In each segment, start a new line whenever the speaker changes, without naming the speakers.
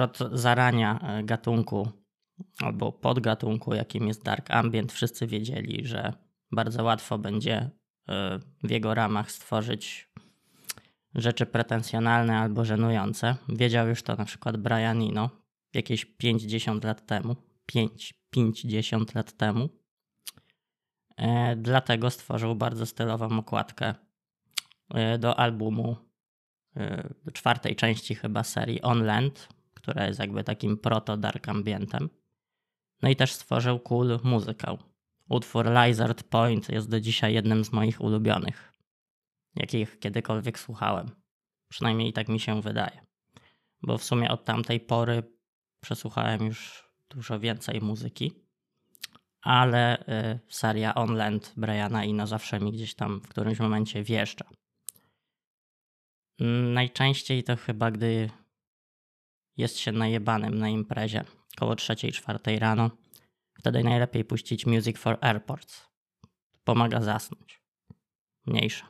od zarania e, gatunku albo podgatunku, jakim jest dark ambient, wszyscy wiedzieli, że bardzo łatwo będzie e, w jego ramach stworzyć rzeczy pretensjonalne albo żenujące. Wiedział już to na przykład Brian Eno jakieś 50 lat temu. 5, 50 lat temu. E, dlatego stworzył bardzo stylową okładkę do albumu, czwartej części chyba serii On Land, która jest jakby takim proto-dark ambientem. No i też stworzył cool muzykę. Utwór Lizard Point jest do dzisiaj jednym z moich ulubionych, jakich kiedykolwiek słuchałem. Przynajmniej tak mi się wydaje. Bo w sumie od tamtej pory przesłuchałem już dużo więcej muzyki, ale y, seria On Land Briana Ino zawsze mi gdzieś tam w którymś momencie wjeżdża. Najczęściej to chyba, gdy jest się najebanym na imprezie koło 3-4 rano. Wtedy najlepiej puścić Music for Airports. Pomaga zasnąć. Mniejsza.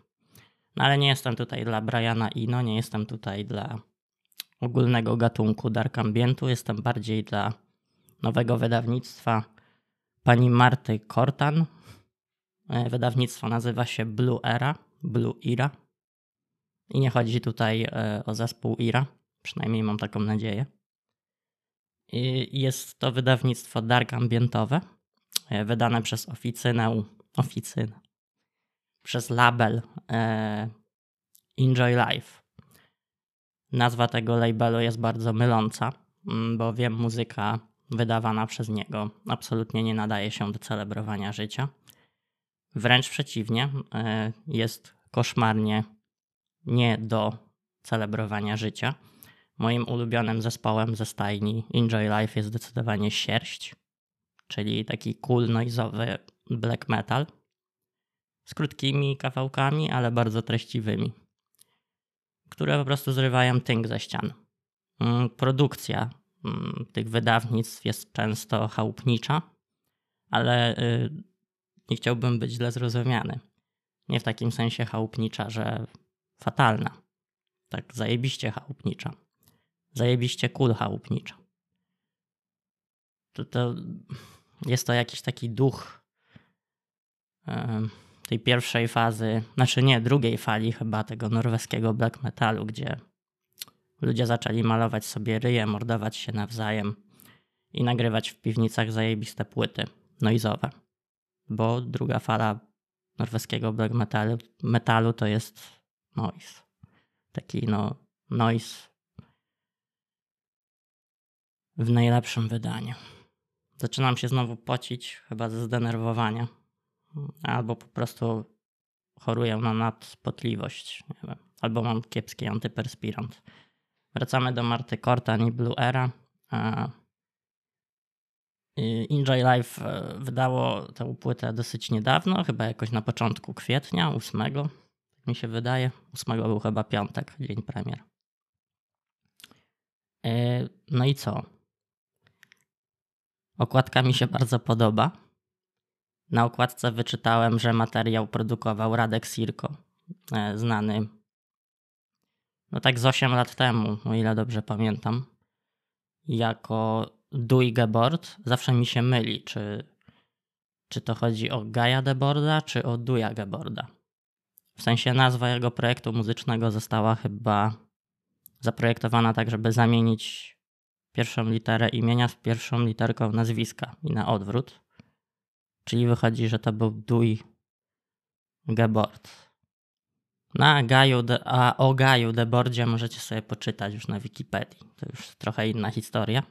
No ale nie jestem tutaj dla Briana Ino, nie jestem tutaj dla ogólnego gatunku dark ambientu, jestem bardziej dla nowego wydawnictwa pani Marty Kortan. E, wydawnictwo nazywa się Blue Era, Blue Era. I nie chodzi tutaj e, o zespół Ira, przynajmniej mam taką nadzieję. Jest to wydawnictwo dark ambientowe, e, wydane przez oficynę, oficynę, przez label Enjoy Life. Nazwa tego labelu jest bardzo myląca, mm, bowiem muzyka wydawana przez niego absolutnie nie nadaje się do celebrowania życia. Wręcz przeciwnie, e, jest koszmarnie nie do celebrowania życia. Moim ulubionym zespołem ze stajni Enjoy Life jest zdecydowanie Sierść, czyli taki cool noizowy black metal z krótkimi kawałkami, ale bardzo treściwymi, które po prostu zrywają tynk ze ścian. Mm, produkcja Mm, tych wydawnictw jest często chałupnicza, ale y, nie chciałbym być źle zrozumiany. Nie w takim sensie chałupnicza, że fatalna. Tak zajebiście chałupnicza. Zajebiście kul chałupnicza. To, to jest to jakiś taki duch tej pierwszej fazy, znaczy nie, drugiej fali chyba tego norweskiego black metalu, gdzie Ludzie zaczęli malować sobie ryje, mordować się nawzajem i nagrywać w piwnicach zajebiste płyty noizowe. Bo druga fala norweskiego black metalu, metalu to jest noise. Taki no noise w najlepszym wydaniu. Zaczynam się znowu pocić, chyba ze zdenerwowania. Albo po prostu choruję na nadpotliwość. Albo mam kiepski antyperspirant. Wracamy do Marty Cortan i Blue Era. Enjoy Life e, wydało tę płytę dosyć niedawno, chyba jakoś na początku kwietnia, 8, tak mi się wydaje. 8 był chyba piątek, dzień premier. E, no i co? Okładka mi się bardzo podoba. Na okładce wyczytałem, że materiał produkował Radek Sirko, e, znany no tak z 8 lat temu, o ile dobrze pamiętam, jako Dewey Gebord. Zawsze mi się myli, czy, czy to chodzi o Gaia Deborda, czy o Duja Geborda. W sensie nazwa jego projektu muzycznego została chyba zaprojektowana tak, żeby zamienić pierwszą literę imienia z pierwszą literką nazwiska i na odwrót. Czyli wychodzi, że to był Dewey Gebord. Na Gaju de, a o Gaju Debordzie możecie sobie poczytać już na Wikipedii. To już trochę inna historia.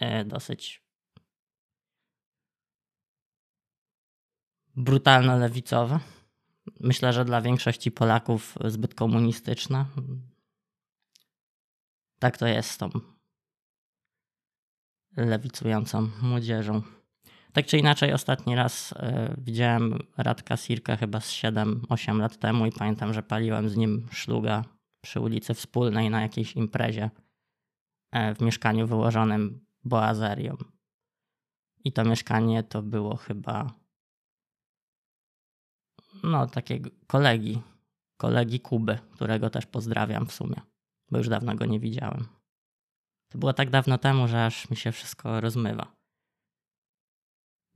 E, dosyć brutalno lewicowa. Myślę, że dla większości Polaków zbyt komunistyczna. Tak to jest z tą lewicującą młodzieżą. Tak czy inaczej, ostatni raz y, widziałem Radka Sirka chyba z 7-8 lat temu i pamiętam, że paliłem z nim szluga przy ulicy Wspólnej na jakiejś imprezie y, w mieszkaniu wyłożonym boazerią. I to mieszkanie to było chyba no takiego kolegi, kolegi Kuby, którego też pozdrawiam w sumie, bo już dawno go nie widziałem. To było tak dawno temu, że aż mi się wszystko rozmywa.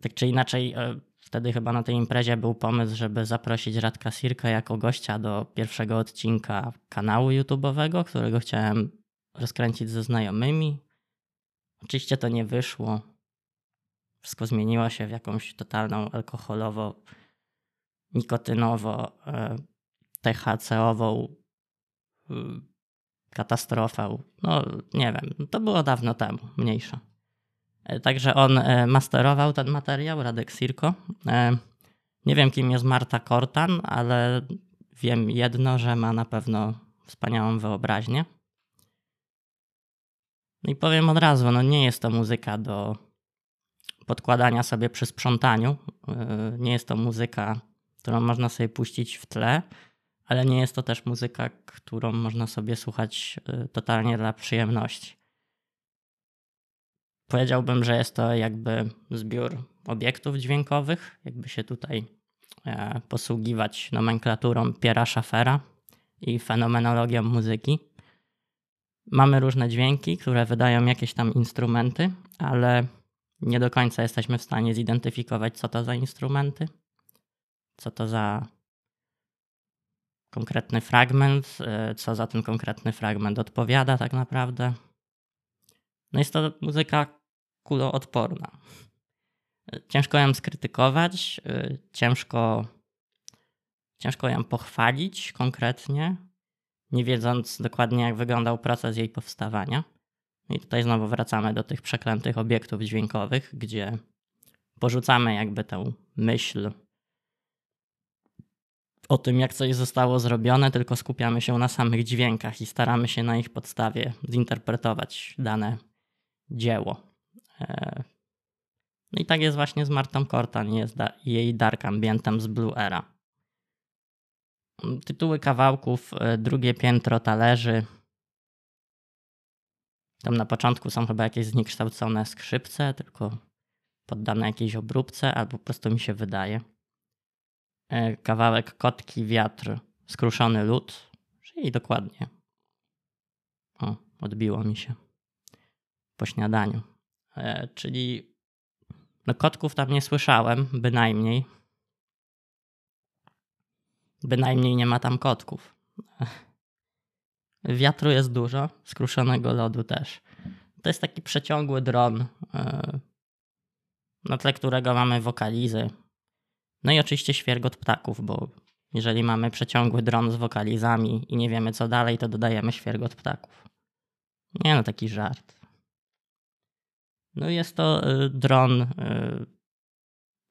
Tak czy inaczej, e, wtedy chyba na tej imprezie był pomysł, żeby zaprosić Radka Sirka jako gościa do pierwszego odcinka kanału YouTube'owego, którego chciałem rozkręcić ze znajomymi. Oczywiście to nie wyszło. Wszystko zmieniło się w jakąś totalną alkoholowo, nikotynowo, e, THC-ową katastrofę. No nie wiem, to było dawno temu, mniejsza. E, także on e, masterował ten materiał, Radek Sirko. Nie wiem, kim jest Marta Kortan, ale wiem jedno, że ma na pewno wspaniałą wyobraźnię. No i powiem od razu, no nie jest to muzyka do podkładania sobie przy sprzątaniu. E, nie jest to muzyka, którą można sobie puścić w tle, ale nie jest to też muzyka, którą można sobie słuchać e, totalnie dla przyjemności. Powiedziałbym, że jest to jakby zbiór obiektów dźwiękowych, jakby się tutaj e, posługiwać nomenklaturą Piera Schaffera i fenomenologią muzyki. Mamy różne dźwięki, które wydają jakieś tam instrumenty, ale nie do końca jesteśmy w stanie zidentyfikować, co to za instrumenty, co to za konkretny fragment, e, co za ten konkretny fragment odpowiada tak naprawdę. No jest to muzyka kuloodporna. Ciężko ją skrytykować, e, ciężko, ciężko ją pochwalić konkretnie, nie wiedząc dokładnie, jak wyglądał proces jej powstawania. I tutaj znowu wracamy do tych przeklętych obiektów dźwiękowych, gdzie porzucamy jakby tę myśl o tym, jak coś zostało zrobione, tylko skupiamy się na samych dźwiękach i staramy się na ich podstawie zinterpretować dane dzieło. E, no i tak jest właśnie z Martą Kortan i jej Dark Ambientem z Blue Era. Tytuły kawałków, e, drugie piętro talerzy. Tam na początku są chyba jakieś zniekształcone skrzypce, tylko poddane jakiejś obróbce, albo po prostu mi się wydaje. E, kawałek kotki, wiatr, skruszony lód, czyli dokładnie. O, odbiło mi się po śniadaniu. E, czyli no kotków tam nie słyszałem, bynajmniej. Bynajmniej nie ma tam kotków. Wiatru jest dużo, skruszonego lodu też. To jest taki przeciągły dron, e, na tle którego mamy wokalizy. No i oczywiście świergot ptaków, bo jeżeli mamy przeciągły dron z wokalizami i nie wiemy co dalej, to dodajemy świergot ptaków. Nie no, taki żart. No jest to e, dron, e,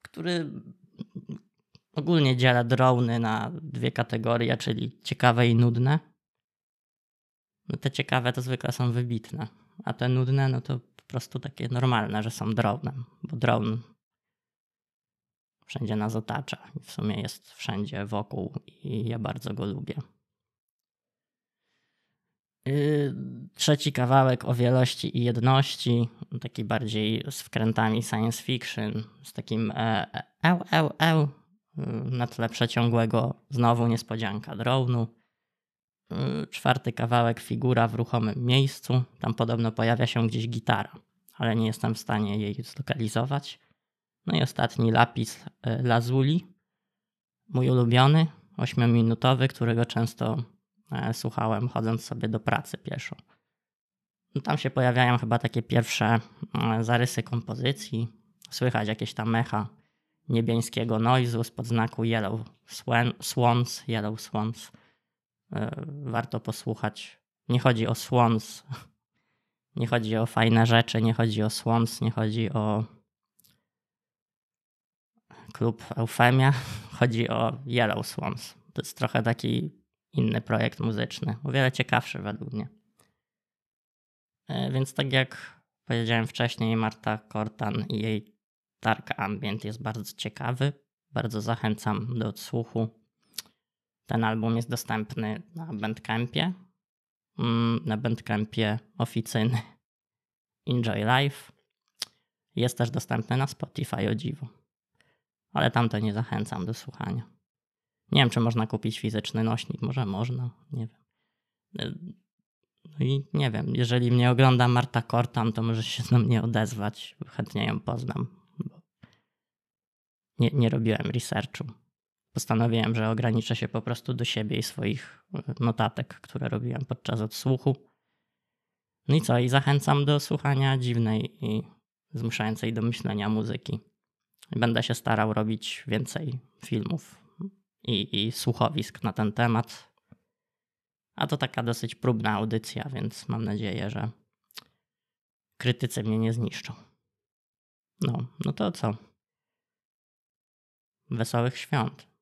który Ogólnie dzielę drony na dwie kategorie, czyli ciekawe i nudne. No te ciekawe to zwykle są wybitne, a te nudne no to po prostu takie normalne, że są dronem, bo dron wszędzie nas otacza w sumie jest wszędzie wokół i ja bardzo go lubię. Yy, trzeci kawałek o wielości i jedności, taki bardziej z wkrętami science fiction, z takim eł, eł, eł, na tle przeciągłego znowu niespodzianka drone'u. Y, czwarty kawałek figura w ruchomym miejscu. Tam podobno pojawia się gdzieś gitara, ale nie jestem w stanie jej zlokalizować. No i ostatni lapis y, lazuli. Mój ulubiony, ośmiominutowy, którego często e, słuchałem chodząc sobie do pracy pieszo. No tam się pojawiają chyba takie pierwsze e, zarysy kompozycji. Słychać jakieś tam mecha niebiańskiego noizu spod znaku Yellow Swans, Yellow Swans. E, warto posłuchać. Nie chodzi o Swans, nie chodzi o fajne rzeczy, nie chodzi o Swans, nie chodzi o klub Eufemia, chodzi o Yellow Swans. To jest trochę taki inny projekt muzyczny, o wiele ciekawszy według mnie. E, więc tak jak powiedziałem wcześniej, Marta Kortan i jej Dark Ambient jest bardzo ciekawy. Bardzo zachęcam do odsłuchu. Ten album jest dostępny na Bandcampie. Mm, na Bandcampie oficyny Enjoy Life. Jest też dostępny na Spotify o dziwo. Ale tamto nie zachęcam do słuchania. Nie wiem, czy można kupić fizyczny nośnik. Może można, nie wiem. No i nie wiem, jeżeli mnie ogląda Marta Kortan, to może się do mnie odezwać. Chętnie ją poznam. Nie, nie robiłem researchu. Postanowiłem, że ograniczę się po prostu do siebie i swoich notatek, które robiłem podczas odsłuchu. No i co? I zachęcam do słuchania dziwnej i zmuszającej do myślenia muzyki. Będę się starał robić więcej filmów i, i słuchowisk na ten temat. A to taka dosyć próbna audycja, więc mam nadzieję, że krytycy mnie nie zniszczą. No, no to co? Wesołych świąt.